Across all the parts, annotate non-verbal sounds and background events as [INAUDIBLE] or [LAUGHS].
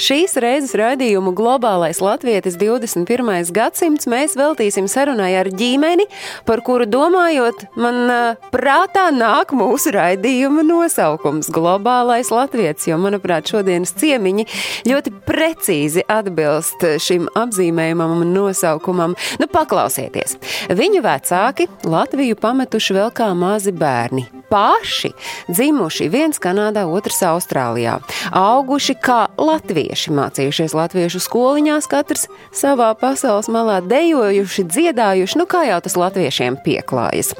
Šīs reizes raidījumu Globālais Latvijas 21. gadsimts mēs veltīsim sarunai ar ģimeni, par kuru domājot, man prātā nāk mūsu raidījuma nosaukums - Globālais Latvijas, jo, manuprāt, šodienas ciemiņi ļoti precīzi atbilst šim apzīmējumam un nosaukumam. Nu, paklausieties! Viņu vecāki Latviju pametuši vēl kā mazi bērni. Paši dzimuši viens Kanādā, otrs Austrālijā, auguši kā latvieši, mācījušies latviešu skoliņās, katrs savā pasaules malā dejojuši, dziedājuši, nu kā jau tas latviešiem pieklājas.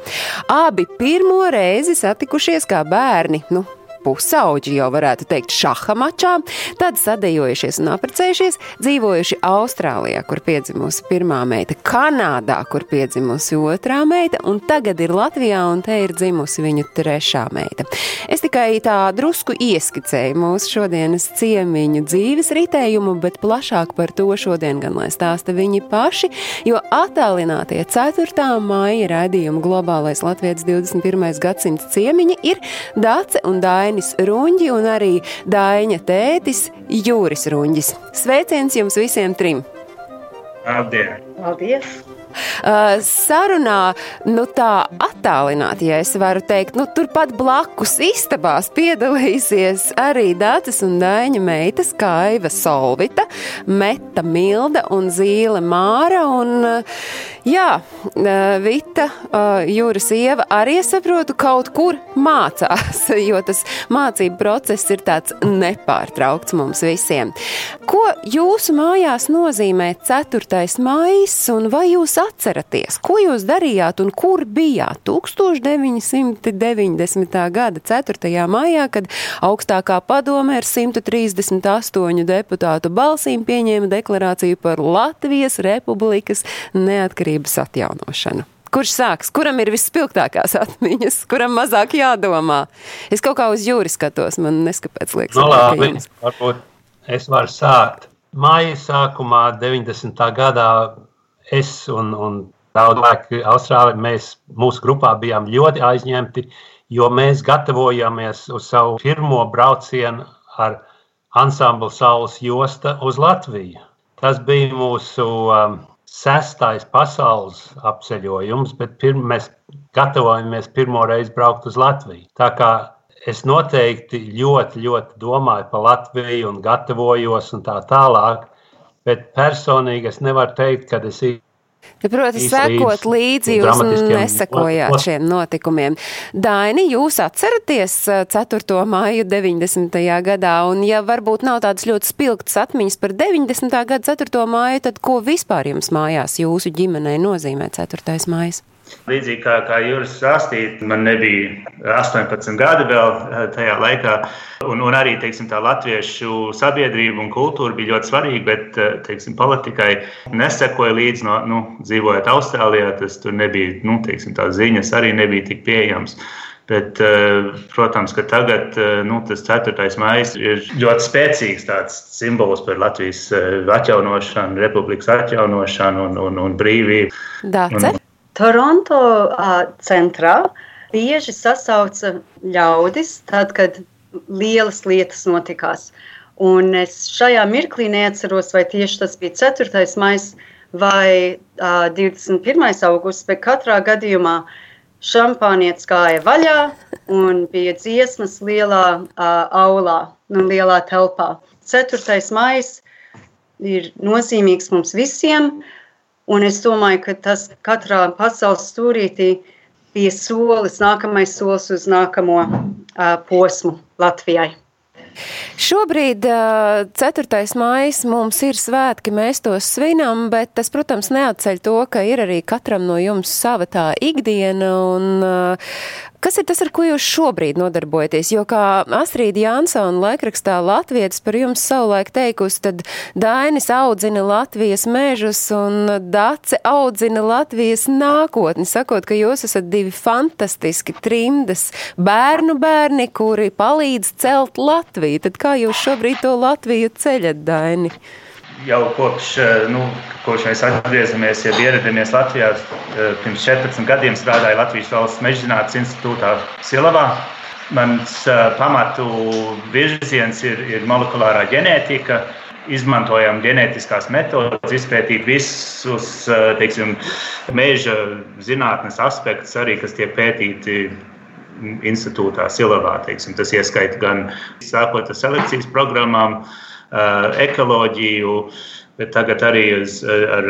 Abi pirmo reizi satikušies kā bērni, nu, pusauģi, jau varētu teikt, šaha mačā, tad sadejojušies un apprecējušies, dzīvojuši Austrālijā, kur piedzimusi pirmā meita, Kanādā, kur piedzimusi otrā meita, un tagad ir Latvijā, un te ir dzimusi viņu trešā meita. Es tikai tā drusku ieskicēju mūsu šodienas ciemiņu dzīves ritējumu, bet plašāk par to šodien gan lai stāsta viņi paši, jo attālinātie 4. māja raidījuma globālais Latvijas 21. gadsimts ciemiņi ir Dace un Dāja Dainis Runģi un arī Daiņa tētis Jūris Runģis. Sveiciens jums visiem trim! Labdien! Paldies! Uh, sarunā, nu tā attālināti, ja es varu teikt, nu turpat blakus istabās piedalīsies arī Dācis un Daiņa meitas Kaiva Solvita, Meta Milda un Zīle Māra un, uh, jā, uh, Vita Jūras Ieva arī, es saprotu, kaut kur mācās, [LAUGHS] jo tas mācību process ir tāds nepārtraukts mums visiem. Ko jūsu mājās nozīmē 4. maijs un vai jūs atceraties, ko jūs darījāt un kur bijāt 1990. gada 4. maijā, kad augstākā padome ar 138 deputātu balsīm pieņēma deklarāciju par Latvijas Republikas neatkarības atjaunošanu? Kurš sāks? Kuram ir visspilgtākās atmiņas, kuram mazāk jādomā? Es kaut kā uz jūri skatos, man neskapēc liekas. No, nu, labi, varbūt es varu sākt. Māja sākumā 90. gadā es un, un daudz cilvēku Austrālijā, mēs mūsu grupā bijām ļoti aizņemti, jo mēs gatavojāmies uz savu pirmo braucienu ar ansamblu Saules josta uz Latviju. Tas bija mūsu um, sestais pasaules apceļojums, bet pirm, mēs gatavojamies pirmo reizi braukt uz Latviju. Tā kā es noteikti ļoti, ļoti domāju par Latviju un gatavojos un tā tālāk, bet personīgi es nevaru teikt, ka es Ja, proti, sekot līdzi, jūs nesakojāt šiem notikumiem. Daini, jūs atceraties 4. māju 90. gadā, un ja varbūt nav tādas ļoti spilgtas atmiņas par 90. gada 4. māju, tad ko vispār jums mājās jūsu ģimenei nozīmē 4. mājas? Līdzīgi kā, kā Juris stāstīja, man nebija 18 gadi vēl eh, tajā laikā. Un, un arī teiksim, tā latviešu sabiedrība un kultūra bija ļoti svarīga, bet eh, teiksim, politikai nesekoja līdzi. No, nu, dzīvojot Austrālijā, tas tur nebija, nu, teiksim, tā ziņas arī nebija tik pieejams. Bet, eh, protams, ka tagad nu, tas 4. maija ir ļoti spēcīgs simbols par Latvijas atjaunošanu, republikas atjaunošanu un, un, un brīvību. Dāce? Toronto uh, centrā bieži sasauca ļaudis, tad, kad lielas lietas notikās. Un es šajā mirklī neatceros, vai tieši tas bija 4. maija vai uh, 21. augusts, bet katrā gadījumā šampānietis gāja vaļā un bija dziesmas lielā uh, aulā, nu, lielā telpā. 4. maija ir nozīmīgs mums visiem. Uh, Un es domāju, ka tas katrā pasaules stūrītī bija solis, nākamais solis uz nākamo uh, posmu Latvijai. Šobrīd, 4. maija, mums ir svētki, mēs tos svinam, bet tas, protams, neatceļ to, ka ir arī katram no jums sava tā ikdiena. Un, Kas ir tas, ar ko jūs šobrīd nodarbojaties? Jo kā Astrīda Jansona laikrakstā Latvijas par jums savulaik teikusi, tad Dainis audzina Latvijas mežus un Dace audzina Latvijas nākotni, sakot, ka jūs esat divi fantastiski trimdas bērnu bērni, kuri palīdz celt Latviju. Tad kā jūs šobrīd to Latviju ceļat, Daini? Jau kopš, eh, nu, kopš mēs atgriezamies, ja ieradāmies Latvijā, eh, pirms 14 gadiem strādāju Latvijas Valsts mežģinātnes institūtā Silavā. Mans uh, pamatu virziens ir, ir molekulārā ģenētika. Izmantojam ģenētiskās metodes, izpētīt visus teiksim, meža zinātnes aspektus, arī kas tiek pētīti institūtā Silavā. Teiksim. Tas ieskaita gan sākot ar selekcijas programmām, Uh, ekoloģiju, bet tagad arī uz, ar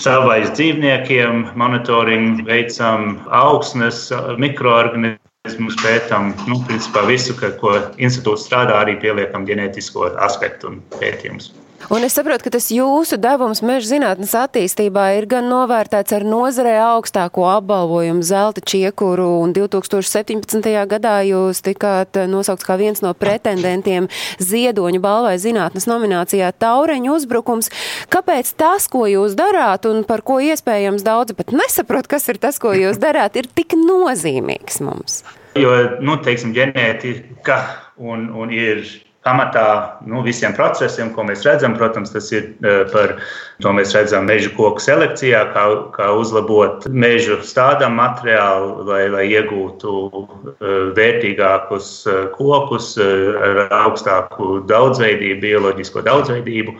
savvaļas dzīvniekiem monitoringu veicam augsnes, mikroorganismus pētām, nu, principā visu, ka, ko institūts strādā, arī pieliekam ģenētisko aspektu un pētījumus. Un es saprotu, ka tas jūsu devums meža zinātnes attīstībā ir gan novērtēts ar nozarē augstāko apbalvojumu zelta čiekuru, un 2017. gadā jūs tikāt nosaukts kā viens no pretendentiem ziedoņu balvai zinātnes nominācijā Taureņu uzbrukums. Kāpēc tas, ko jūs darāt, un par ko iespējams daudzi pat nesaprot, kas ir tas, ko jūs darāt, ir tik nozīmīgs mums? Jo, nu, teiksim, ģenētika un, un ir pamatā nu, visiem procesiem, ko mēs redzam. Protams, tas ir eh, par to mēs redzam meža koku selekcijā, kā, kā uzlabot mežu stādām materiālu, lai, lai iegūtu eh, vērtīgākus eh, kokus ar augstāku daudzveidību, bioloģisko daudzveidību.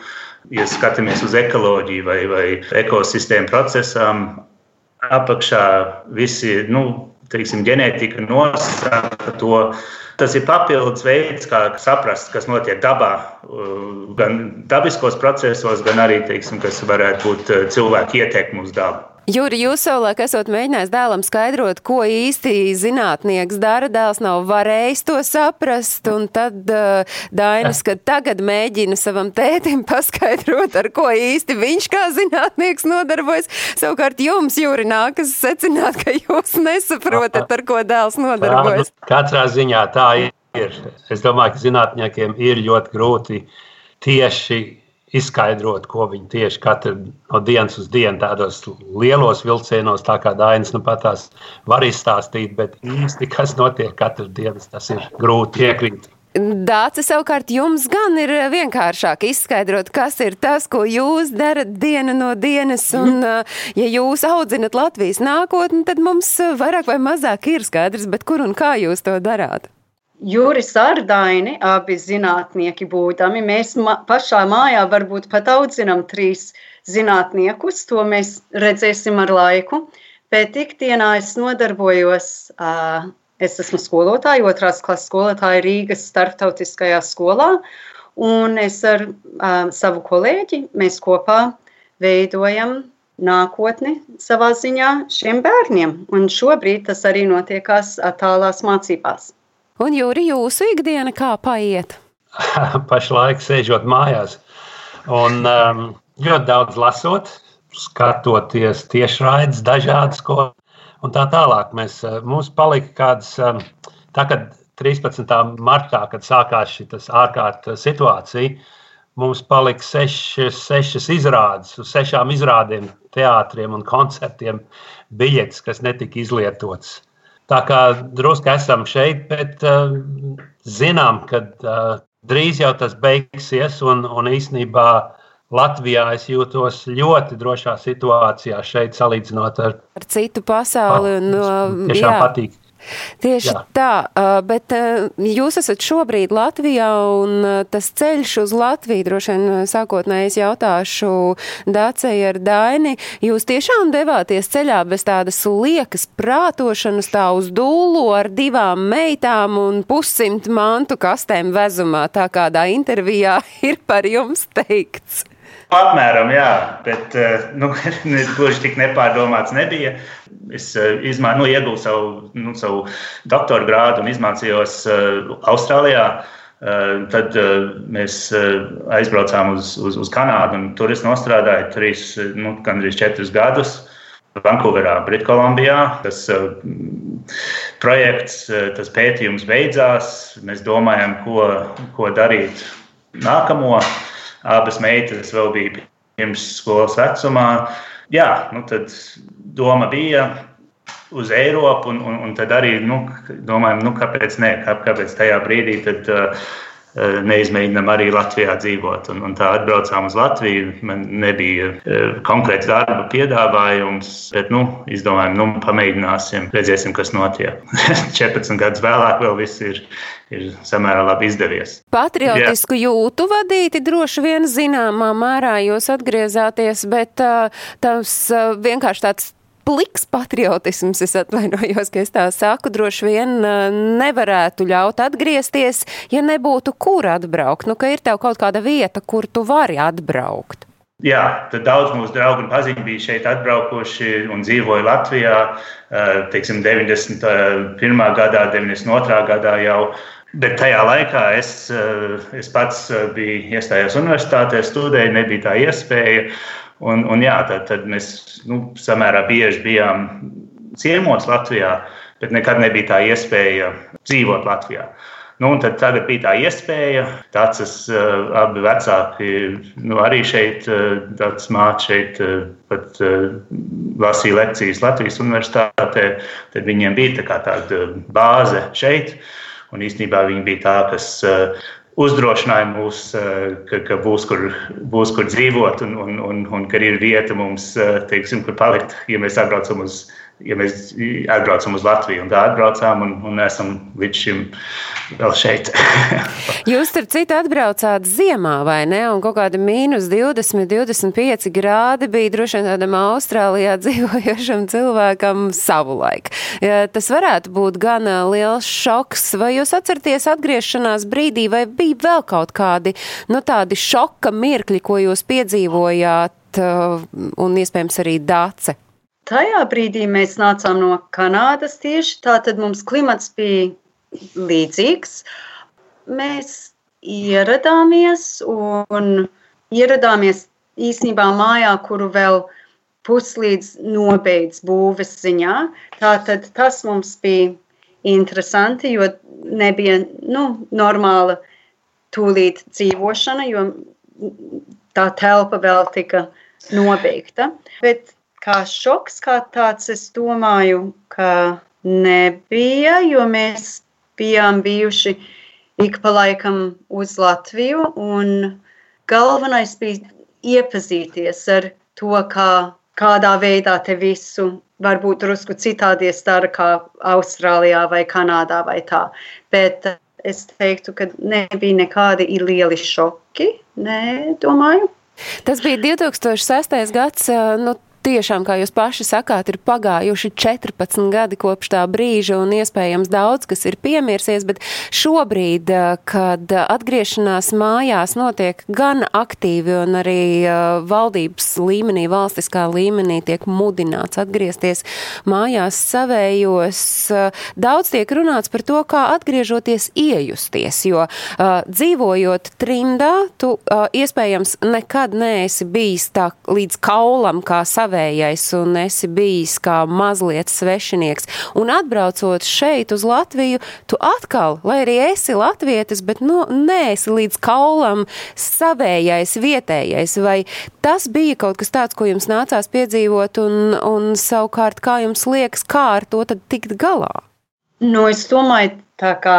Ja skatāmies uz ekoloģiju vai, vai ekosistēmu procesām, apakšā visi nu, teiksim, ģenētika nosaka to Tas ir papildus veids, kā saprast, kas notiek dabā, uh, gan dabiskos procesos, gan arī, teiksim, kas varētu būt uh, cilvēku ietekme uz dabu. Jūri, jūs savulaik esat mēģinājis dēlam skaidrot, ko īsti zinātnieks dara. Dēls nav varējis to saprast, un tad uh, Dainis, kad tagad mēģina savam tētim [LAUGHS] paskaidrot, ar ko īsti viņš kā zinātnieks nodarbojas. Savukārt jums, Jūri, nākas secināt, ka jūs nesaprotat, ar ko dēls nodarbojas. Katrā ziņā tā ir. Es domāju, ka zinātniekiem ir ļoti grūti tieši izskaidrot, ko viņi tieši katru no dienas uz dienu tādos lielos vilcienos, tā kā Dainis nu pat tās var izstāstīt, bet īsti kas notiek katru dienu, tas ir grūti iekrīt. Dācis savukārt jums gan ir vienkāršāk izskaidrot, kas ir tas, ko jūs darat diena no dienas, un mm. ja jūs audzinat Latvijas nākotni, tad mums vairāk vai mazāk ir skaidrs, bet kur un kā jūs to darāt? Juris Ardaini, abi zinātnieki būdami. Mēs ma pašā mājā varbūt pat audzinām trīs zinātniekus, to mēs redzēsim ar laiku. Bet ikdienā es nodarbojos, es esmu skolotāja, otrās klases skolotāja Rīgas starptautiskajā skolā, un es ar savu kolēģi, mēs kopā veidojam nākotni savā ziņā šiem bērniem. Un šobrīd tas arī notiekās attālās mācībās. Un, Jūri, jūsu ikdiena kā paiet? [LAUGHS] Pašlaik sēžot mājās un um, ļoti daudz lasot, skatoties tiešraides dažādas, ko un tā tālāk. Mēs, uh, mums palika kādas, um, tā kad 13. martā, kad sākās šī ārkārtas situācija, mums palika sešas, sešas izrādes, uz sešām izrādēm, teātriem un koncertiem biļetes, kas netika izlietotas. Tā kā drusku esam šeit, bet uh, zinām, ka uh, drīz jau tas beigsies. Un, un īsnībā Latvijā es jūtos ļoti drošā situācijā šeit, salīdzinot ar, ar citu pasauli. Un, uh, jā. patīk. Tieši Jā. tā, bet jūs esat šobrīd Latvijā un tas ceļš uz Latviju, droši vien sākotnēji es jautāšu Dācei ar Daini, jūs tiešām devāties ceļā bez tādas liekas prātošanas tā uz dūlu ar divām meitām un pussimt mantu kastēm vezumā, tā kādā intervijā [LAUGHS] ir par jums teikts. Apmēram, jā, bet nu, [LAUGHS] gluži tik nepārdomāts nebija es eh, izmā, nu, ieguvu savu, nu, savu doktora grādu un izmācījos uh, Austrālijā. Uh, tad uh, mēs aizbraucām uz, uz, uz Kanādu, un tur es strādāju trīs, nu, gandrīz četrus gadus. Vankūverā, Britkolumbijā. Tas projekts, tas pētījums beidzās. Mēs domājam, ko, ko darīt nākamo. Abas meitas vēl bija pirms skolas vecumā. Jā, nu tad doma bija uz Eiropu, un, un, un tad arī nu, domājam, nu, kāpēc ne, kāpēc tajā brīdī tad, uh, neizmēģinām arī Latvijā dzīvot. Un, un tā atbraucām uz Latviju. Man nebija uh, konkrēts darba piedāvājums, bet nu, izdomājām, nu, pamēģināsim, redzēsim, kas notiek. [LAUGHS] 14 gadus vēlāk vēl viss ir. Ir samērā labi izdevies. Patriotisku Jā. jūtu vadīti droši vien zināmā mērā jūs atgriezāties, bet uh, tas uh, vienkārši tāds pliks patriotisms, es atvainojos, ka es tā saku, droši vien nevarētu ļaut atgriezties, ja nebūtu kur atbraukt. Nu, ka ir tev kaut kāda vieta, kur tu vari atbraukt. Jā, tad daudz mūsu draugu un paziņu bija šeit atbraukuši un dzīvoja Latvijā. Teiksim, 91. gadā, 92. gadā jau. Bet tajā laikā es, es pats biju iestājies universitātē, studēju, nebija tā iespēja. Un, un jā, tad, tad mēs nu, samērā bieži bijām ciemos Latvijā, bet nekad nebija tā iespēja dzīvot Latvijā. Nu, tad tagad bija tā iespēja. Tādas uh, abi vecāki nu, arī šeit, uh, mācīja šeit, uh, pat uh, lasīja lekcijas Latvijas universitātē. Tad viņiem bija tā tāda bāze šeit. Un īstenībā viņi bija tā, kas uh, uzdrošināja mūs, eh, ka, ka būs, kur, būs kur dzīvot un, un, un, un ka ir vieta mums, eh, teiksim, kur palikt, ja mēs atbraucam uz ja mēs atbraucam uz Latviju un tā atbraucām un, un esam līdz šim vēl šeit. [LAUGHS] Jūs, starp citu, atbraucāt ziemā, vai ne? Un kaut kāda mīnus 20, 25 grādi bija droši vien tādam Austrālijā [LAUGHS] dzīvojošam cilvēkam savulaik. Ja, tas varētu būt gan liels šoks, vai jūs atceraties atgriešanās brīdī, vai bija vēl kaut kādi, nu, tādi šoka mirkļi, ko jūs piedzīvojāt un iespējams arī dace? Tajā brīdī mēs nācām no Kanādas tieši tātad mums klimats bija līdzīgs. Mēs ieradāmies un ieradāmies īsnībā mājā, kuru vēl puslīdz nobeidz būves ziņā. Tātad tas mums bija interesanti, jo nebija nu, normāla tūlīt dzīvošana, jo tā telpa vēl tika nobeigta. Bet kā šoks, kā tāds, es domāju, ka nebija, jo mēs bijām bijuši ik pa laikam uz Latviju, galvenais bija iepazīties ar to, kā, kādā veidā te visu varbūt drusku citādi dara kā Austrālijā vai Kanādā vai tā. Bet es teiktu, ka nebija nekādi lieli šoki, nē, domāju. Tas bija 2006. gads. Nu, tiešām, kā jūs paši sakāt, ir pagājuši 14 gadi kopš tā brīža un iespējams daudz, kas ir piemirsies, bet šobrīd, eh, kad atgriešanās mājās notiek gan aktīvi un arī eh, valdības līmenī, valstiskā līmenī tiek mudināts atgriezties mājās savējos, eh, daudz tiek runāts par to, kā atgriežoties iejusties, jo dzīvojot trimdā, tu iespējams nekad neesi bijis tā līdz kaulam kā savējos savējais un esi bijis kā mazliet svešinieks. Un atbraucot šeit uz Latviju, tu atkal, lai arī esi latvietis, bet nu, neesi līdz kaulam savējais, vietējais. Vai tas bija kaut kas tāds, ko jums nācās piedzīvot, un, un savukārt kā jums liekas, kā ar to tikt galā? Nu, es domāju, tā kā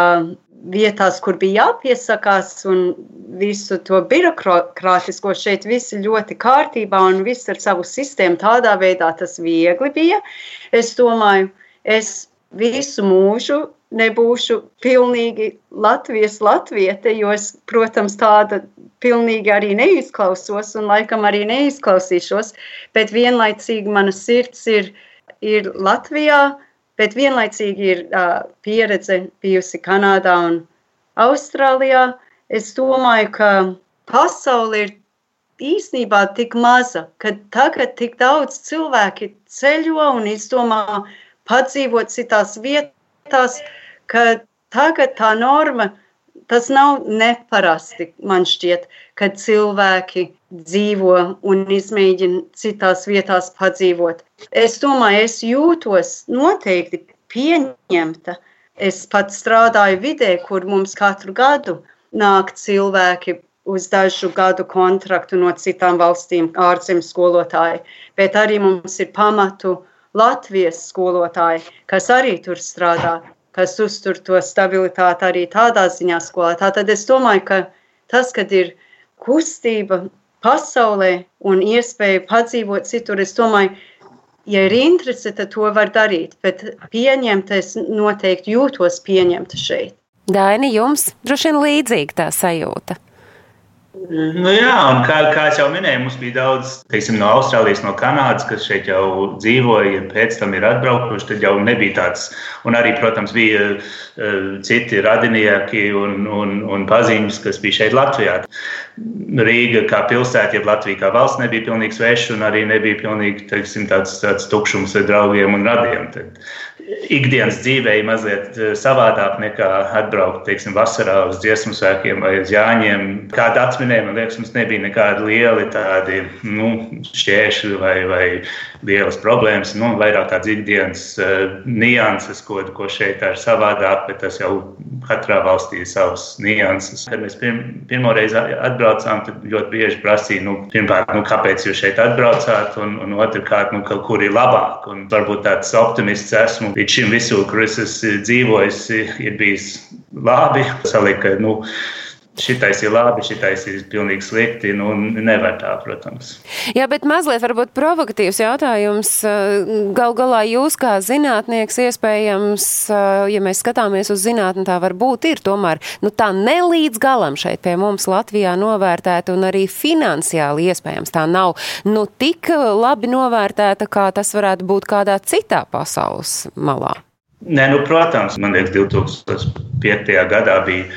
vietās, kur bija jāpiesakās, un visu to birokrātisko šeit viss ļoti kārtībā un viss ar savu sistēmu tādā veidā tas viegli bija. Es domāju, es visu mūžu nebūšu pilnīgi Latvijas latviete, jo es, protams, tāda pilnīgi arī neizklausos un laikam arī neizklausīšos, bet vienlaicīgi mana sirds ir, ir Latvijā, bet vienlaicīgi ir uh, pieredze bijusi Kanādā un Austrālijā. Es domāju, ka pasaule ir īstenībā tik maza, ka tagad tik daudz cilvēki ceļo un izdomā padzīvot citās vietās, ka tagad tā norma tas nav neparasti, man šķiet, kad cilvēki dzīvo un izmēģina citās vietās padzīvot. Es domāju, es jūtos noteikti pieņemta. Es pat strādāju vidē, kur mums katru gadu nāk cilvēki uz dažu gadu kontraktu no citām valstīm, ārzemju skolotāji, bet arī mums ir pamatu Latvijas skolotāji, kas arī tur strādā, kas uztur to stabilitāti arī tādā ziņā skolā. Tātad es domāju, ka tas, kad ir kustība pasaulē un iespēja padzīvot citur, es domāju, ja ir interese, tad to var darīt, bet pieņemt, es noteikti jūtos pieņemta šeit. Daini, jums droši vien līdzīga tā sajūta. Nu jā, un kā, kā jau minēju, mums bija daudz teiksim, no Austrālijas, no Kanādas, kas šeit jau dzīvoja, pēc tam ir atbraukuši. Tad jau nebija tāds, un arī, protams, bija uh, citi radinieki un, un, un paziņas, kas bija šeit Latvijā. Rīga kā pilsēta, jeb Latvija kā valsts nebija pilnīgi sveša, un arī nebija pilnīgi teiksim, tāds, tāds tukšums ar draugiem un radiem. Tad ikdienas dzīvē ir mazliet eh, savādāk nekā atbraukt, teiksim, vasarā uz dziesmu svēkiem vai uz jāņiem. Kāda atminēja, man liekas, mums nebija nekādi lieli tādi nu, šķēršļi vai, vai lielas problēmas. Nu, vairāk tādas ikdienas uh, nianses, ko, ko šeit ir savādāk, bet tas jau katrā valstī ir savas nianses. Kad mēs pirm, pirmo reizi atbraucām, tad ļoti bieži prasīja, nu, pirmkārt, nu, kāpēc jūs šeit atbraucāt, un, un otrkārt, nu, kur ir labāk. Un varbūt tāds optimists esmu līdz šim visur, kur es esmu dzīvojis, ir bijis labi. Salika, nu, šitais ir labi, šitais ir pilnīgi slikti. Nu, nevar tā, protams. Jā, bet mazliet varbūt provokatīvs jautājums. Gal galā jūs kā zinātnieks iespējams, ja mēs skatāmies uz zinātni, tā varbūt ir tomēr nu, tā nelīdz galam šeit pie mums Latvijā novērtēta un arī finansiāli iespējams tā nav nu, tik labi novērtēta, kā tas varētu būt kādā citā pasaules malā. Nē, nu, protams, man liekas, 2005. gadā bija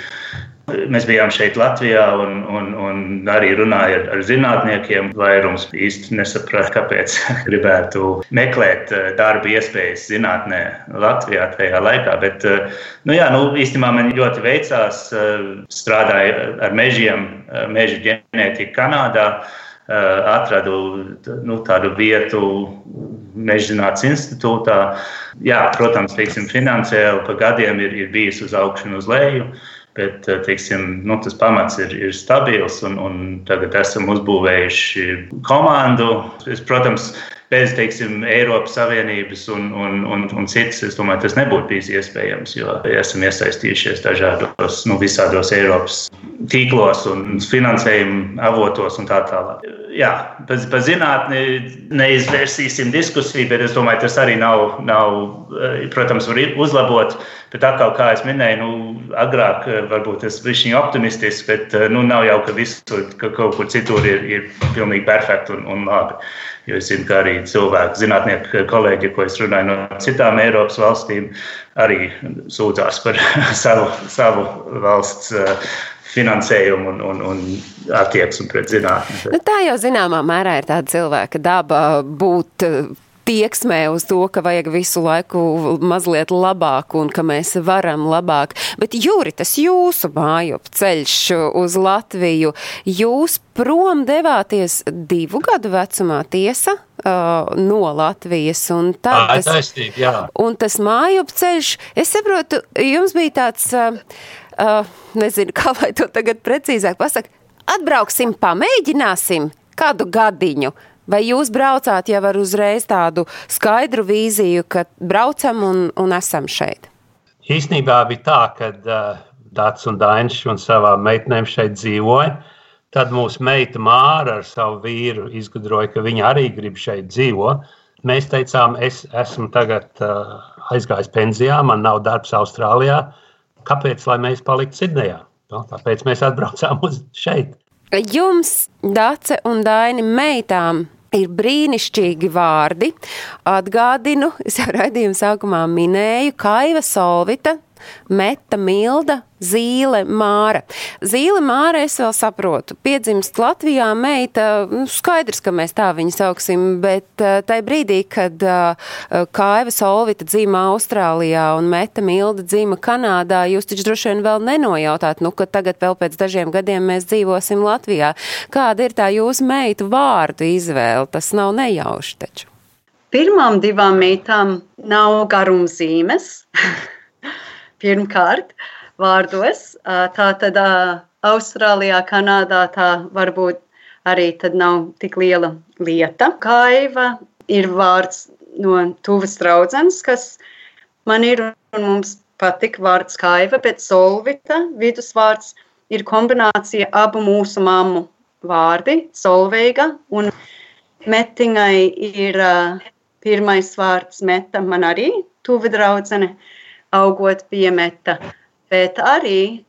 Mēs bijām šeit Latvijā un, un, un arī runājām ar, ar zinātniekiem. Vairums īsti nesaprata, kāpēc [LAUGHS] gribētu meklēt eh, darba iespējas zinātnē Latvijā tajā laikā. Bet, eh, nu jā, nu, īstenībā man ļoti veicās. Eh, strādāju ar mežiem, meža ģenētiku Kanādā. Atradu nu, tādu vietu Mežģinātnes institūtā. Jā, protams, teiksim, finansiāli pa gadiem ir, ir bijis uz augšu un uz leju. Uh, Bet eh, teiksim, nu, tas pamats ir, ir stabils, un, un tagad esam uzbūvējuši komandu. Es, protams, bez teiksim, Eiropas Savienības un, un, un, un citas, es domāju, tas nebūtu bijis iespējams, jo esam iesaistījušies dažādos, nu, visādos Eiropas tīklos un finansējuma avotos un tā tālāk. Jā, par, par zinātni neizvērsīsim diskusiju, bet es domāju, tas arī nav, nav protams, var uzlabot. Bet atkal, kā jau minēju, nu, agrāk varbūt bija viņa optimistisks, bet nu, nav jau, ka visur, ka kaut kur citur ir, ir pilnīgi perfekti un, un labi. Jo es zinu, ka arī cilvēki, zinātnieki, kolēģi, ko es runāju no citām Eiropas valstīm, arī sūdzās par [LAUGHS] savu, savu valsts eh, finansējumu un, un, un attieksmi pret zinātnē. Nu, tā jau zināmā mērā ir tāda cilvēka daba būt tieksmē uz to, ka vajag visu laiku mazliet labāk un ka mēs varam labāk. Bet, Jūri, tas jūsu māju ceļš uz Latviju, jūs prom devāties divu gadu vecumā tiesa uh, no Latvijas. Un, tad, tas, taistīt, jā. un tas māju ceļš, es saprotu, jums bija tāds, uh, uh, nezinu, kā lai to tagad precīzāk pasaka, atbrauksim, pamēģināsim kādu gadiņu. Vai jūs braucāt jau ar uzreiz tādu skaidru vīziju, ka braucam un, un esam šeit? Īsnībā bija tā, ka uh, Dārts un Dainis un savām meitenēm šeit dzīvoja. Tad mūsu meita Māra ar savu vīru izgudroja, ka viņa arī grib šeit dzīvot. Mēs teicām, es esmu tagad uh, aizgājis pensijā, man nav darbs Austrālijā. Kāpēc lai mēs paliktu Sidnejā? No, tāpēc mēs atbraucām uz šeit. Jums, Dace un Daini, meitām ir brīnišķīgi vārdi. Atgādinu, es jau [LAUGHS] raidījuma sākumā minēju, Kaiva Solvita, Meta Milda, Zīle Māra. Zīle Māra, es vēl saprotu, piedzimst Latvijā meita, nu, skaidrs, ka mēs tā viņu sauksim, bet uh, tai brīdī, kad uh, Kaiva Solvita dzīva Austrālijā un Meta Milda dzīva Kanādā, jūs taču droši vien vēl nenojautāt, nu, ka tagad vēl pēc dažiem gadiem mēs dzīvosim Latvijā. Kāda ir tā jūsu meitu vārdu izvēle? Tas nav nejauši taču. Pirmām divām meitām nav garumzīmes. [LAUGHS] Pirmkārt, vārdos. Tā tad Austrālijā, Kanādā tā varbūt arī nav tik liela lieta. Kaiva ir vārds no tuvas draudzenes, kas man ir un mums patīk vārds kaiva, bet solvita vidusvārds ir kombinācija abu mūsu mammu vārdi - solveiga un metiņai ir uh, pirmais vārds meta man arī tuva draudzene. Uh, augot piemeta, bet arī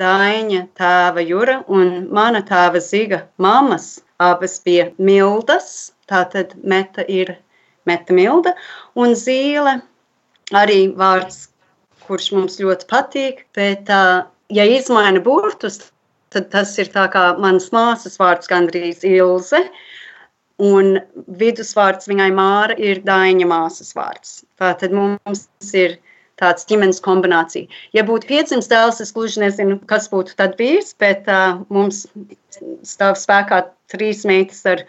Daiņa tēva Jura un mana tēva Ziga mammas abas bija mildas, tātad meta ir meta milda, un zīle arī vārds, kurš mums ļoti patīk, bet ja izmaina burtus, tad tas ir tā kā manas māsas vārds gandrīz Ilze, un vidusvārds viņai Māra ir Daiņa māsas vārds. Tātad mums ir tāds ģimenes kombinācija. Ja būtu piedzimis dēls, es gluži nezinu, kas būtu tad bijis, bet uh, mums stāv spēkā trīs meitas ar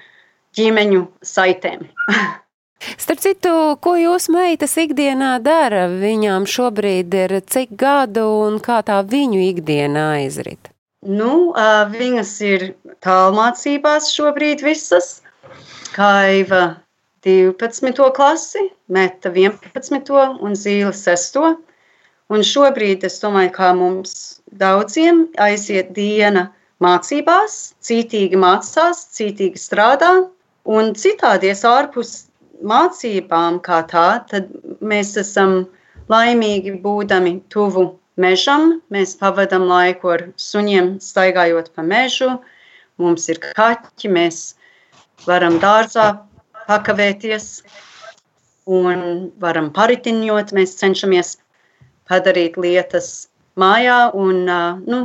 ģimeņu saitēm. [LAUGHS] Starp citu, ko jūs meitas ikdienā dara? Viņām šobrīd ir cik gadu un kā tā viņu ikdiena aizrit? Nu, uh, viņas ir tālmācībās šobrīd visas. Kaiva 12. klasi, Meta 11. un Zīle 6. Un šobrīd es domāju, kā mums daudziem aiziet diena mācībās, cītīgi mācās, cītīgi strādā, un citādi es ārpus mācībām kā tā, tad mēs esam laimīgi būdami tuvu mežam. Mēs pavadām laiku ar suņiem, staigājot pa mežu. Mums ir kaķi, mēs varam dārzā pakavēties un varam paritiņot. Mēs cenšamies padarīt lietas mājā un nu,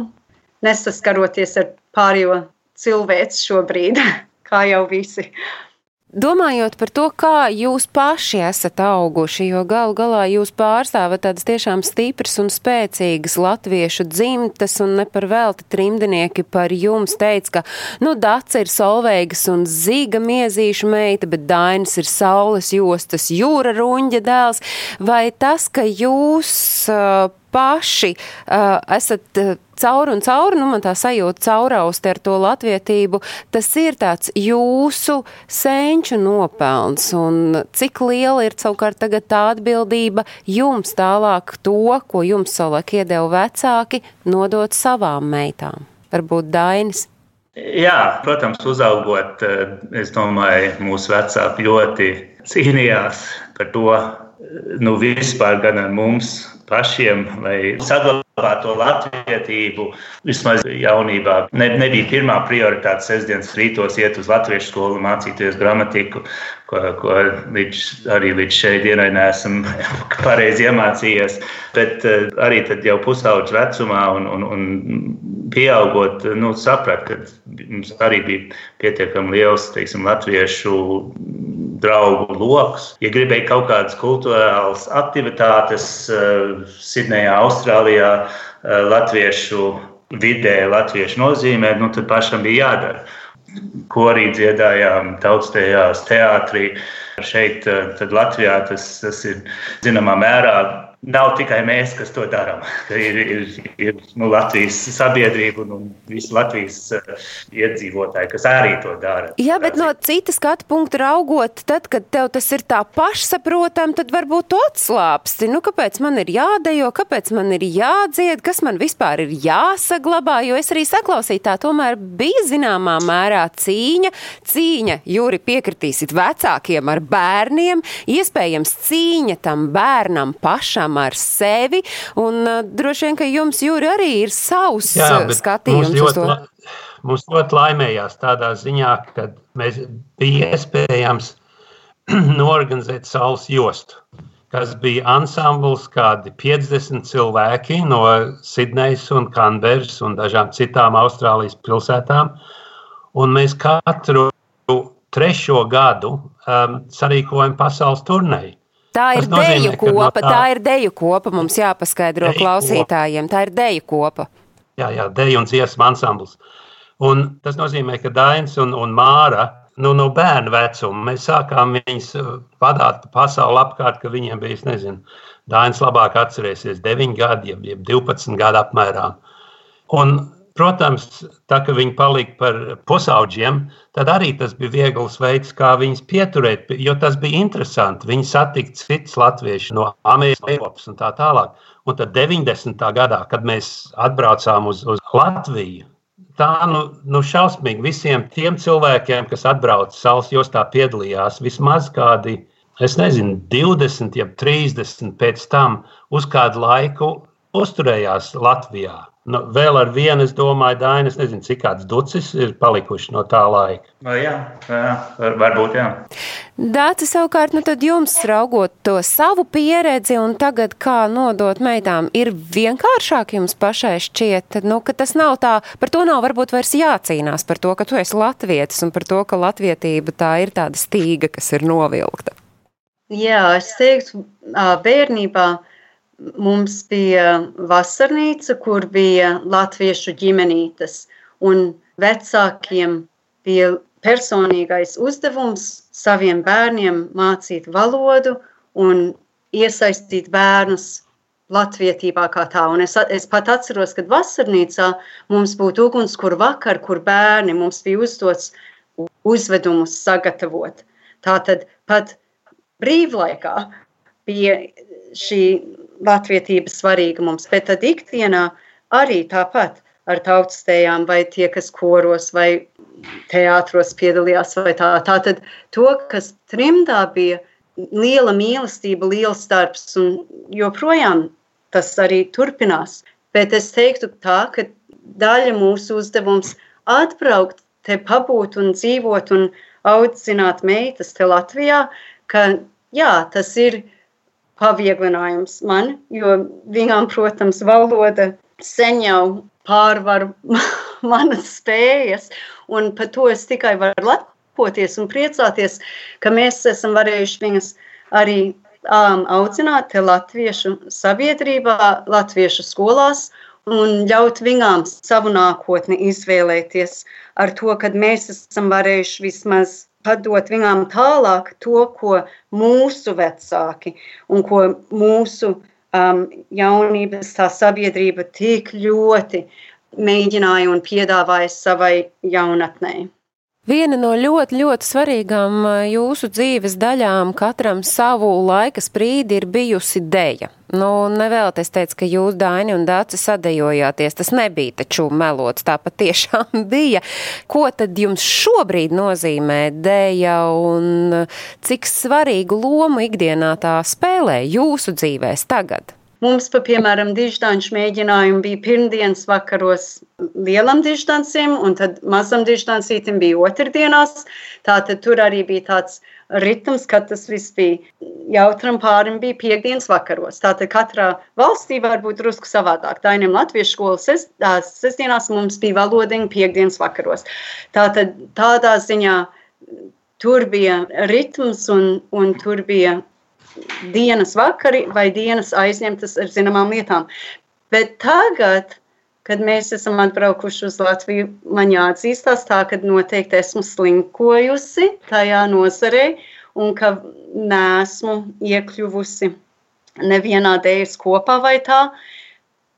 nesaskaroties ar pārējo cilvēku šobrīd, [LAUGHS] kā jau visi. Domājot par to, kā jūs paši esat auguši, jo galu galā jūs pārstāvat tādas tiešām stipras un spēcīgas latviešu dzimtas, un ne par velti trimdinieki par jums teica, ka, nu, Dats ir Solveigas un Zīga miezīšu meita, bet Dainis ir Saules jostas jūra ruņģa dēls, vai tas, ka jūs paši uh, esat uh, cauri un cauri, nu man tā sajūta caurausti ar to latvietību, tas ir tāds jūsu senču nopelns un cik liela ir savukārt tagad tā atbildība jums tālāk to, ko jums savulaik iedeva vecāki, nodot savām meitām. Varbūt Dainis. Jā, protams, uzaugot, es domāju, mūsu vecāki ļoti cīnījās par to, nu, vispār gan ar mums, pašiem, lai saglabātu to latvietību. Vismaz jaunībā ne, nebija pirmā prioritāte sestdienas rītos iet uz latviešu skolu, mācīties gramatiku, ko, ko līdz, arī līdz šai dienai neesam [LAUGHS] pareizi iemācījies. Bet eh, arī jau pusauģa vecumā un, un, un pieaugot, nu, saprat, ka mums arī bija pietiekami liels teiksim, latviešu draugu lokus. Ja gribēja kaut kādas kultūrālas aktivitātes uh, Sidnejā, Austrālijā, uh, latviešu vidē, latviešu nozīmē, nu, tad pašam bija jādara. Korī dziedājām, tautstējās, teātrī. Šeit, uh, Latvijā, tas, tas ir zināmā mērā nav tikai mēs, kas to darām. Ir, ir, ir nu, Latvijas sabiedrība un, un visi Latvijas uh, iedzīvotāji, kas arī to dara. Jā, bet no citas skatu punkta raugot, tad, kad tev tas ir tā pašsaprotami, tad varbūt tu atslāpsti. Nu, kāpēc man ir jādejo, kāpēc man ir jādzied, kas man vispār ir jāsaglabā, jo es arī saklausīju, tā tomēr bija zināmā mērā cīņa. Cīņa, Jūri, piekritīsit vecākiem ar bērniem, iespējams cīņa tam bērnam pašam pašam ar sevi. Un uh, droši vien, ka jums, Jūri, arī ir savs Jā, uh, skatījums uz to. Mums ļoti laimējās tādā ziņā, ka mēs bija iespējams [CLEARS THROAT] norganizēt saules jostu. kas bija ansambls, kādi 50 cilvēki no Sidnejas un Kanberas un dažām citām Austrālijas pilsētām. Un mēs katru trešo gadu um, sarīkojam pasaules turnēju. Tā ir nozīmē, deju ka no kopa, tā- tā ir deju kopa, mums jāpaskaidro Deju kopa. klausītājiem. Tā ir deju kopa. Jā, jā, deju un dziesmu ansambls. Un tas nozīmē, ka Dainis un, un Māra nu, no bērna vecuma mēs sākām viņus uh, vadīt pa pasauli apkārt, ka viņiem bija, es nezinu, Dainis labāk atcerēsies, 9 gadi, jeb, jeb 12 gadi apmēram. Un, protams, tā kā viņi palika par pusauģiem, tad arī tas bija viegls veids, kā viņus pieturēt, jo tas bija interesanti. Viņi satika citus latviešus no Amerikas, Eiropas un tā tālāk. Un tad 90. gadā, kad mēs atbraucām uz, uz Latviju, tā nu, nu šausmīgi visiem tiem cilvēkiem, kas atbrauca Saules jostā, piedalījās vismaz kādi, es nezinu, 20, jeb 30 pēc tam uz kādu laiku uzturējās Latvijā. Nu, vēl ar vienu, es domāju, Dainis, nezinu, cik kāds ducis ir palikuši no tā laika. No, jā, jā, var- varbūt jā. Dāci savukārt, nu tad jums raugot to savu pieredzi un tagad kā nodot meitām, ir vienkāršāk jums pašai šķiet, nu, ka tas nav tā, par to nav varbūt vairs jācīnās, par to, ka tu esi latvietis un par to, ka latvietība tā ir tāda stīga, kas ir novilkta. Jā, es teiktu, bērnībā mums bija vasarnīca, kur bija latviešu ģimenītes, un vecākiem bija personīgais uzdevums saviem bērniem mācīt valodu un iesaistīt bērnus latvietībā kā tā. Un es, es pat atceros, kad vasarnīcā mums būtu ugunskura vakar, kur bērni mums bija uzdots uzvedumus sagatavot. Tātad pat brīvlaikā bija šī latvietība svarīga mums, bet tad ikdienā arī tāpat ar tautstējām vai tie, kas koros vai teātros piedalījās vai tā. Tātad to, kas trimdā bija liela mīlestība, liels darbs un joprojām tas arī turpinās. Bet es teiktu tā, ka daļa mūsu uzdevums atbraukt te pabūt un dzīvot un audzināt meitas te Latvijā, ka jā, tas ir pavieglinājums man, jo viņām, protams, valoda sen jau pārvar [LAUGHS] manas spējas, un par to es tikai varu lepoties un priecāties, ka mēs esam varējuši viņas arī um, audzināt latviešu sabiedrībā, latviešu skolās, un ļaut viņām savu nākotni izvēlēties ar to, ka mēs esam varējuši vismaz padot viņām tālāk to, ko mūsu vecāki un ko mūsu um, jaunības tā sabiedrība tik ļoti mēģināja un piedāvāja savai jaunatnē. Viena no ļoti, ļoti svarīgām jūsu dzīves daļām katram savu laika sprīdi ir bijusi deja. Nu, nevēl es teicu, ka jūs, Daini un Dāci, sadejojāties. Tas nebija taču melots, tā patiešām [LAUGHS] bija. Ko tad jums šobrīd nozīmē deja un cik svarīgu lomu ikdienā tā spēlē jūsu dzīvēs tagad? Mums, pa, piemēram, diždanču mēģinājumi bija pirmdienas vakaros lielam diždancim, un tad mazam diždancītim bija otrdienās. Tātad tur arī bija tāds ritms, ka tas viss bija jautram pārim bija piekdienas vakaros. Tātad katrā valstī var būt drusku savādāk. Dainiem latviešu skolas ses, ā, sestdienās mums bija valodiņa piekdienas vakaros. Tātad tādā ziņā tur bija ritms un, un tur bija dienas vakari vai dienas aizņemtas ar zināmām lietām. Bet tagad, kad mēs esam atbraukuši uz Latviju, man jāatzīstās tā, ka noteikti esmu slinkojusi tajā nozarē un ka nesmu iekļuvusi nevienā dēļas kopā vai tā.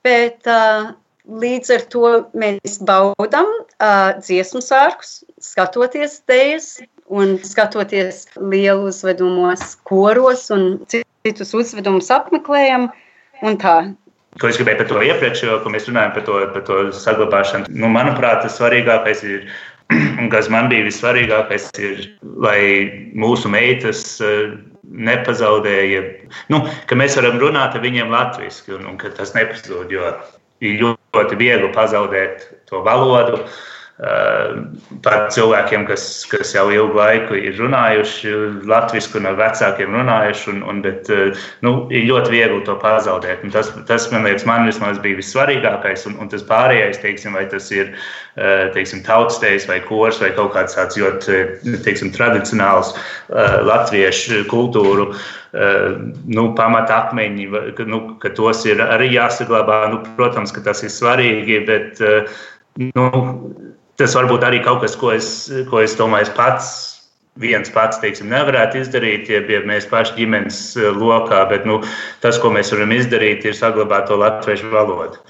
Bet uh, līdz ar to mēs baudām uh, dziesmu sārkus, skatoties dēļas un skatoties lielu uzvedumos, koros un citus uzvedumus apmeklējam. Ko es gribēju par to iepriekš, jo ko mēs runājam par to, par to saglabāšanu. Nu, manuprāt, tas svarīgākais ir, [CLEARS THROAT] un kas man bija vissvarīgākais, ir, lai mūsu meitas eh, nepazaudēja, nu, ka mēs varam runāt ar viņiem latviešu, un, un ka tas nepazūd. Jo ir ļoti viegli pazaudēt to valodu, Pat cilvēkiem, kas, kas jau ilgu laiku ir runājuši latviešu, un ar vecākiem runājuši, un, un, bet nu, ir ļoti viegli to pazaudēt. Un tas, tas, man liekas, man vismaz bija vissvarīgākais, un, un tas pārējais, teiksim, vai tas ir teiksim, tautstējs vai kors vai kaut kāds tāds ļoti teiksim, tradicionāls latviešu kultūru nu, pamatakmeņi, nu, ka tos ir arī jāsaglabā. Nu, protams, ka tas ir svarīgi, bet nu, tas varbūt arī kaut kas, ko es, ko es domāju, es pats viens pats teiksim, nevarētu izdarīt, ja, ja mēs paši ģimenes lokā, bet nu, tas, ko mēs varam izdarīt, ir saglabāt to latviešu valodu.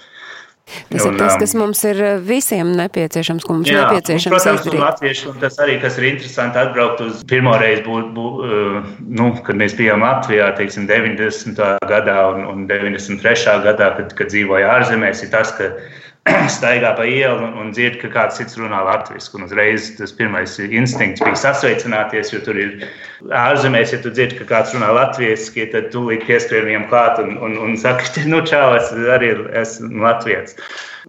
Tas un, ir tas, kas mums ir eh, visiem nepieciešams, ko mums jā, nepieciešams un, protams, izdarīt. Latvieši, un tas arī, kas ir interesanti, atbraukt uz pirmo reizi, būt, būt, eh, nu, kad mēs bijām Latvijā, teiksim, 90. gadā un, un 93. gadā, kad, kad dzīvoja ārzemēs, ir tas, ka [CLEARS THROAT] staigā pa ielu un, un dzird, ka kāds cits runā latviešu. Uzreiz tas pirmais instinkts bija sasveicināties, jo tur ir ārzemēs, ja tu dzirdi, ka kāds runā latviešu, tad tu līdz pieskrien viņam klāt un, un, un saki, nu, čau, es arī esmu latviečs.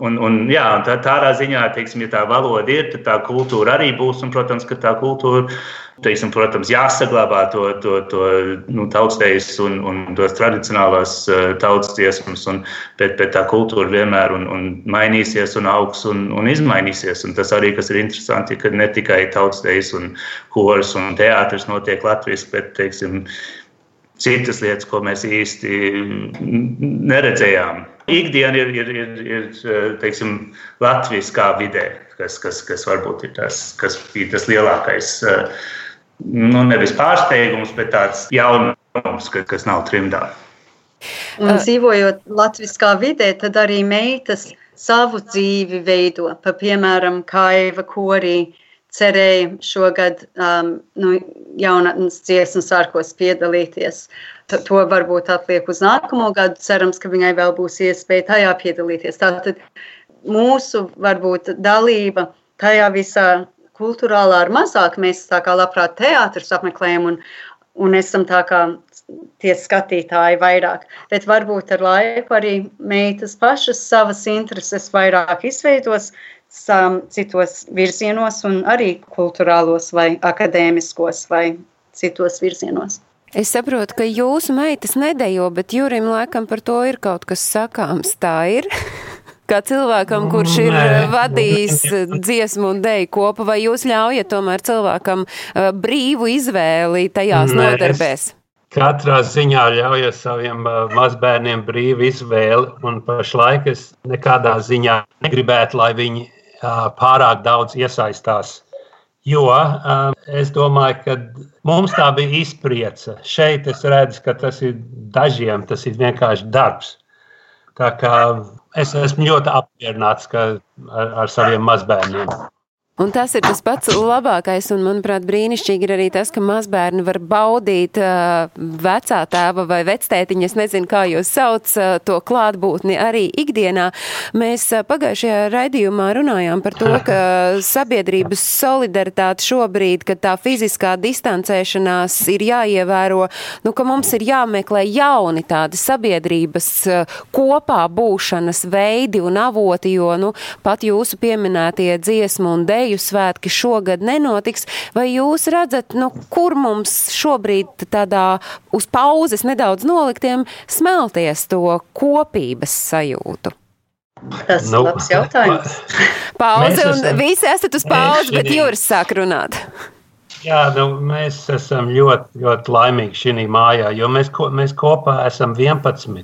Un, un, jā, tā, tādā ziņā, teiksim, ja tā valoda ir, tad tā kultūra arī būs. Un, protams, ka tā kultūra, teiksim, protams, jāsaglabā to, to, to nu, tautstejas un, un tos tradicionālās uh, tautas dziesmas, un, bet, bet tā kultūra vienmēr un, un mainīsies un augs un, un izmainīsies. Un tas arī, kas ir interesanti, ka ne tikai tautstejas un koris un teātris notiek Latvijas, bet, teiksim, citas lietas, ko mēs īsti neredzējām. Ikdiena ir, ir, ir, ir teiksim, Latvijas kā vidē, kas, kas, kas varbūt ir tas, kas bija tas lielākais, nu, nevis pārsteigums, bet tāds jaunums, kas nav trimdā. Un dzīvojot Latvijā vidē, tad arī meitas savu dzīvi veido. Pa, piemēram, Kaiva korī cerēja šogad um, nu, jaunatnes dziesmu sārkos piedalīties. To, to varbūt atliek uz nākamo gadu. Cerams, ka viņai vēl būs iespēja tajā piedalīties. Tātad mūsu varbūt dalība tajā visā kultūrālā ir mazāk. Mēs tā kā labprāt teātrus apmeklējam un, un esam tā kā tie skatītāji vairāk. Bet varbūt ar laiku arī meitas pašas savas intereses vairāk izveidos, citos virzienos, un arī kultūrālos, vai akadēmiskos, vai citos virzienos. Es saprotu, ka jūsu meitas nedejo, bet Jurim laikam par to ir kaut kas sakāms. Tā ir. [LAUGHS] Kā cilvēkam, kurš ir Nē. vadījis dziesmu un deju kopu, vai jūs ļaujat tomēr cilvēkam uh, brīvu izvēli tajās Nē, nodarbēs? Katrā ziņā ļaujiet saviem mazbērniem brīvu izvēli, un pašlaik es nekādā ziņā negribētu, lai viņi pārāk daudz iesaistās. Jo es domāju, ka mums tā bija izpriece. Šeit es redzu, ka tas ir dažiem tas ir vienkārši darbs. Tā kā es esmu ļoti apmierināts ar, ar saviem mazbērniem. Un tas ir tas pats labākais, un, manuprāt, brīnišķīgi ir arī tas, ka mazbērni var baudīt uh, vecā tēva vai vectētiņa, es nezinu, kā jūs sauc, uh, to klātbūtni arī ikdienā. Mēs uh, pagājušajā raidījumā runājām par to, ka sabiedrības solidaritāte šobrīd, kad tā fiziskā distancēšanās ir jāievēro, nu, ka mums ir jāmeklē jauni tādi sabiedrības uh, kopā būšanas veidi un avoti, jo, nu, pat jūsu pieminētie dziesmu un dēļ deju svētki šogad nenotiks, vai jūs redzat, nu, kur mums šobrīd tādā uz pauzes nedaudz noliktiem smelties to kopības sajūtu? Tas ir nu, labs jautājums. [LAUGHS] Pauze, esam, un visi esat uz pauzi, bet Jūras sāk runāt. Jā, nu, mēs esam ļoti, ļoti laimīgi šajā mājā, jo mēs, ko, mēs kopā esam 11.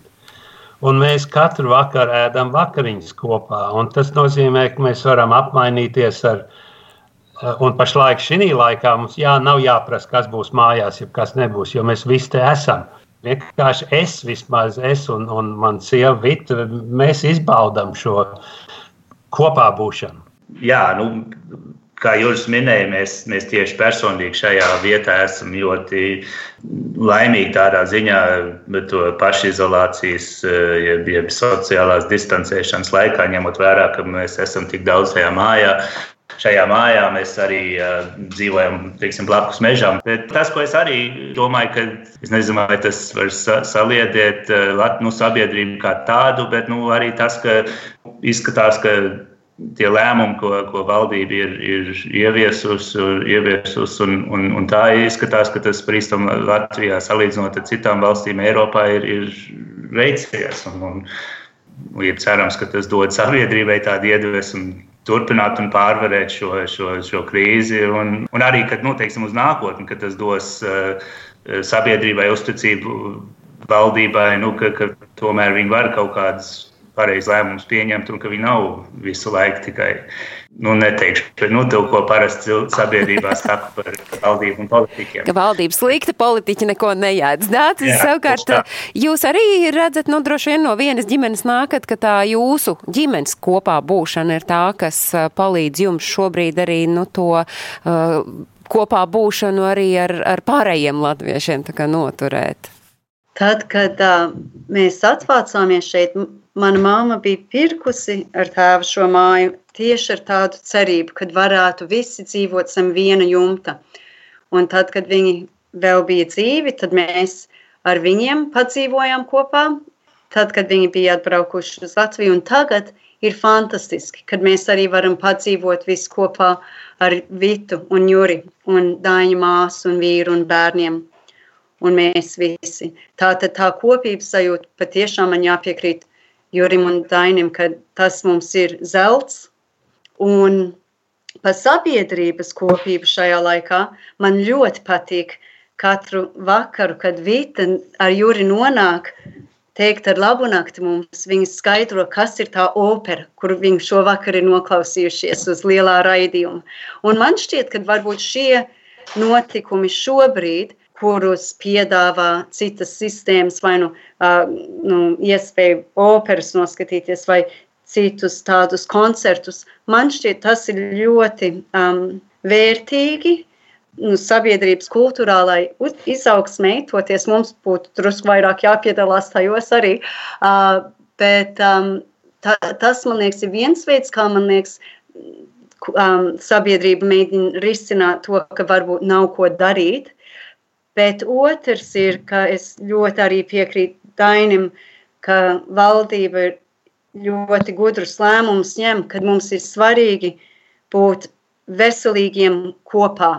Un mēs katru vakaru ēdam vakariņas kopā. Tas nozīmē, ka mēs varam apmainīties ar. Eh, un pašlaik šī laikā mums jā, nav jāprasa, kas būs mājās, ja kas nebūs, jo mēs visi te esam. Vienkārši es, vismaz es un, un mana sieva Vita, mēs izbaudām šo kopā būšanu. Jā, nu, kā jūs minējāt, mēs, mēs tieši personīgi šajā vietā esam ļoti laimīgi tādā ziņā, bet to pašizolācijas, eh, jeb, jeb sociālās distancēšanas laikā, ņemot vērā, ka mēs esam tik daudz tajā mājā. Šajā mājā mēs arī uh, dzīvojam teiksim, blakus mežam. Bet tas, ko es arī domāju, ka es nezinu, vai tas var sa saliedēt uh, nu, sabiedrību kā tādu, bet nu, arī tas, ka izskatās, ka tie lēmumi, ko, ko valdība ir, ir ieviesusi, ieviesus, un, un, un tā izskatās, ka tas prīstam Latvijā salīdzinot ar citām valstīm Eiropā ir, ir veicies. Un, un, ir cerams, ka tas dod sabiedrībai tādu iedvesmu turpināt un pārvarēt šo, šo, šo krīzi. Un, un arī, kad nu, teiksim, uz nākotni, kad tas dos uh, sabiedrībai uzticību valdībai, nu, ka, ka tomēr viņi var kaut kādas pareizas lēmumus pieņemt, un ka viņi nav visu laiku tikai, nu, neteikšu, bet nu, to, ko parasti sabiedrībā [LAUGHS] saka par valdību un politiķiem. Ka valdība slikta, politiķi neko nejēdz. Dācis, savukārt, jūs arī redzat, nu, droši vien no vienas ģimenes nākat, ka tā jūsu ģimenes kopā būšana ir tā, kas palīdz jums šobrīd arī, nu, to. Uh, kopā būšanu arī ar, ar pārējiem latviešiem noturēt? Tad, kad uh, mēs atvācāmies šeit, Mana mamma bija pirkusi ar tēvu šo māju tieši ar tādu cerību, ka varētu visi dzīvot zem viena jumta. Un tad, kad viņi vēl bija dzīvi, tad mēs ar viņiem padzīvojām kopā. Tad, kad viņi bija atbraukuši uz Latviju, un tagad ir fantastiski, kad mēs arī varam padzīvot visi kopā ar Vitu un Juri un Dāņu māsu un vīru un bērniem. Un mēs visi. Tā tad tā kopības sajūta patiešām man jāpiekrīt Jurim un Dainim, ka tas mums ir zelts. Un par sabiedrības kopību šajā laikā man ļoti patīk katru vakaru, kad Vita ar Juri nonāk teikt ar labu nakti mums. Viņi skaidro, kas ir tā opera, kuru viņi šovakar ir noklausījušies uz lielā raidījuma. Un man šķiet, ka varbūt šie notikumi šobrīd kurus piedāvā citas sistēmas, vai nu, uh, nu iespēju operas noskatīties, vai citus tādus koncertus. Man šķiet, tas ir ļoti um, vērtīgi nu, sabiedrības kultūrālai izaugsmei, toties mums būtu drusku vairāk jāpiedalās tajos arī. Uh, bet um, ta, tas, man liekas, ir viens veids, kā man liekas, um, sabiedrība mēģina risināt to, ka varbūt nav ko darīt. Bet otrs ir, ka es ļoti arī piekrītu Dainim, ka valdība ir ļoti gudrus lēmumus ņem, kad mums ir svarīgi būt veselīgiem kopā,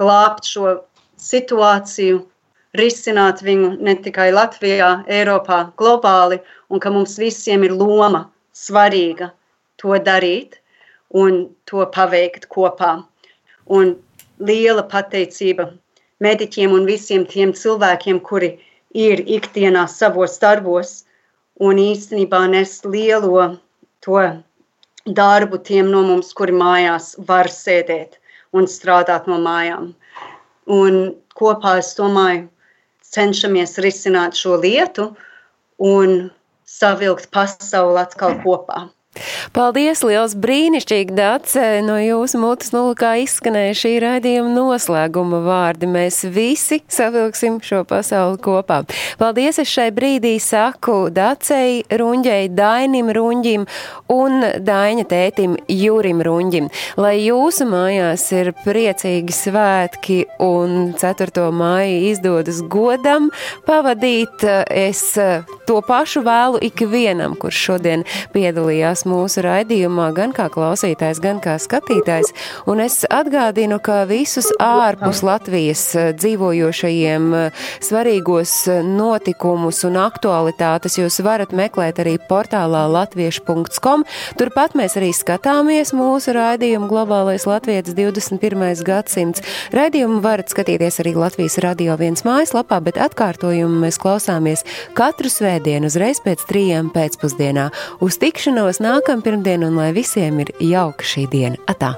glābt šo situāciju, risināt viņu ne tikai Latvijā, Eiropā, globāli, un ka mums visiem ir loma svarīga to darīt un to paveikt kopā. Un liela pateicība mediķiem un visiem tiem cilvēkiem, kuri ir ikdienā savos darbos un īstenībā nes lielo to darbu tiem no mums, kuri mājās var sēdēt un strādāt no mājām. Un kopā es domāju, cenšamies risināt šo lietu un savilkt pasauli atkal kopā. Paldies, liels brīnišķīgi, Dace, no jūsu mutes nulkā izskanēja šī raidījuma noslēguma vārdi. Mēs visi savilksim šo pasauli kopā. Paldies, es šai brīdī saku Dacei Ruņģei, Dainim Ruņģim un Daņa tētim Jurim Ruņģim. Lai jūsu mājās ir priecīgi svētki un 4. māju izdodas godam pavadīt, es to pašu vēlu ikvienam, kurš šodien piedalījās mūsu raidījumā, gan kā klausītājs, gan kā skatītājs. Un es atgādinu, ka visus ārpus Latvijas eh, dzīvojošajiem eh, svarīgos eh, notikumus un aktualitātes jūs varat meklēt arī portālā latviešu.com. Turpat mēs arī skatāmies mūsu raidījumu Globālais Latvijas 21. gadsimts. Raidījumu varat skatīties arī Latvijas radio viens mājaslapā, bet atkārtojumu mēs klausāmies katru svētdienu uzreiz pēc trījiem pēcpusdienā. Uz tikšanos nāk nākamā pirmdiena un lai visiem ir jauka šī diena. Atā!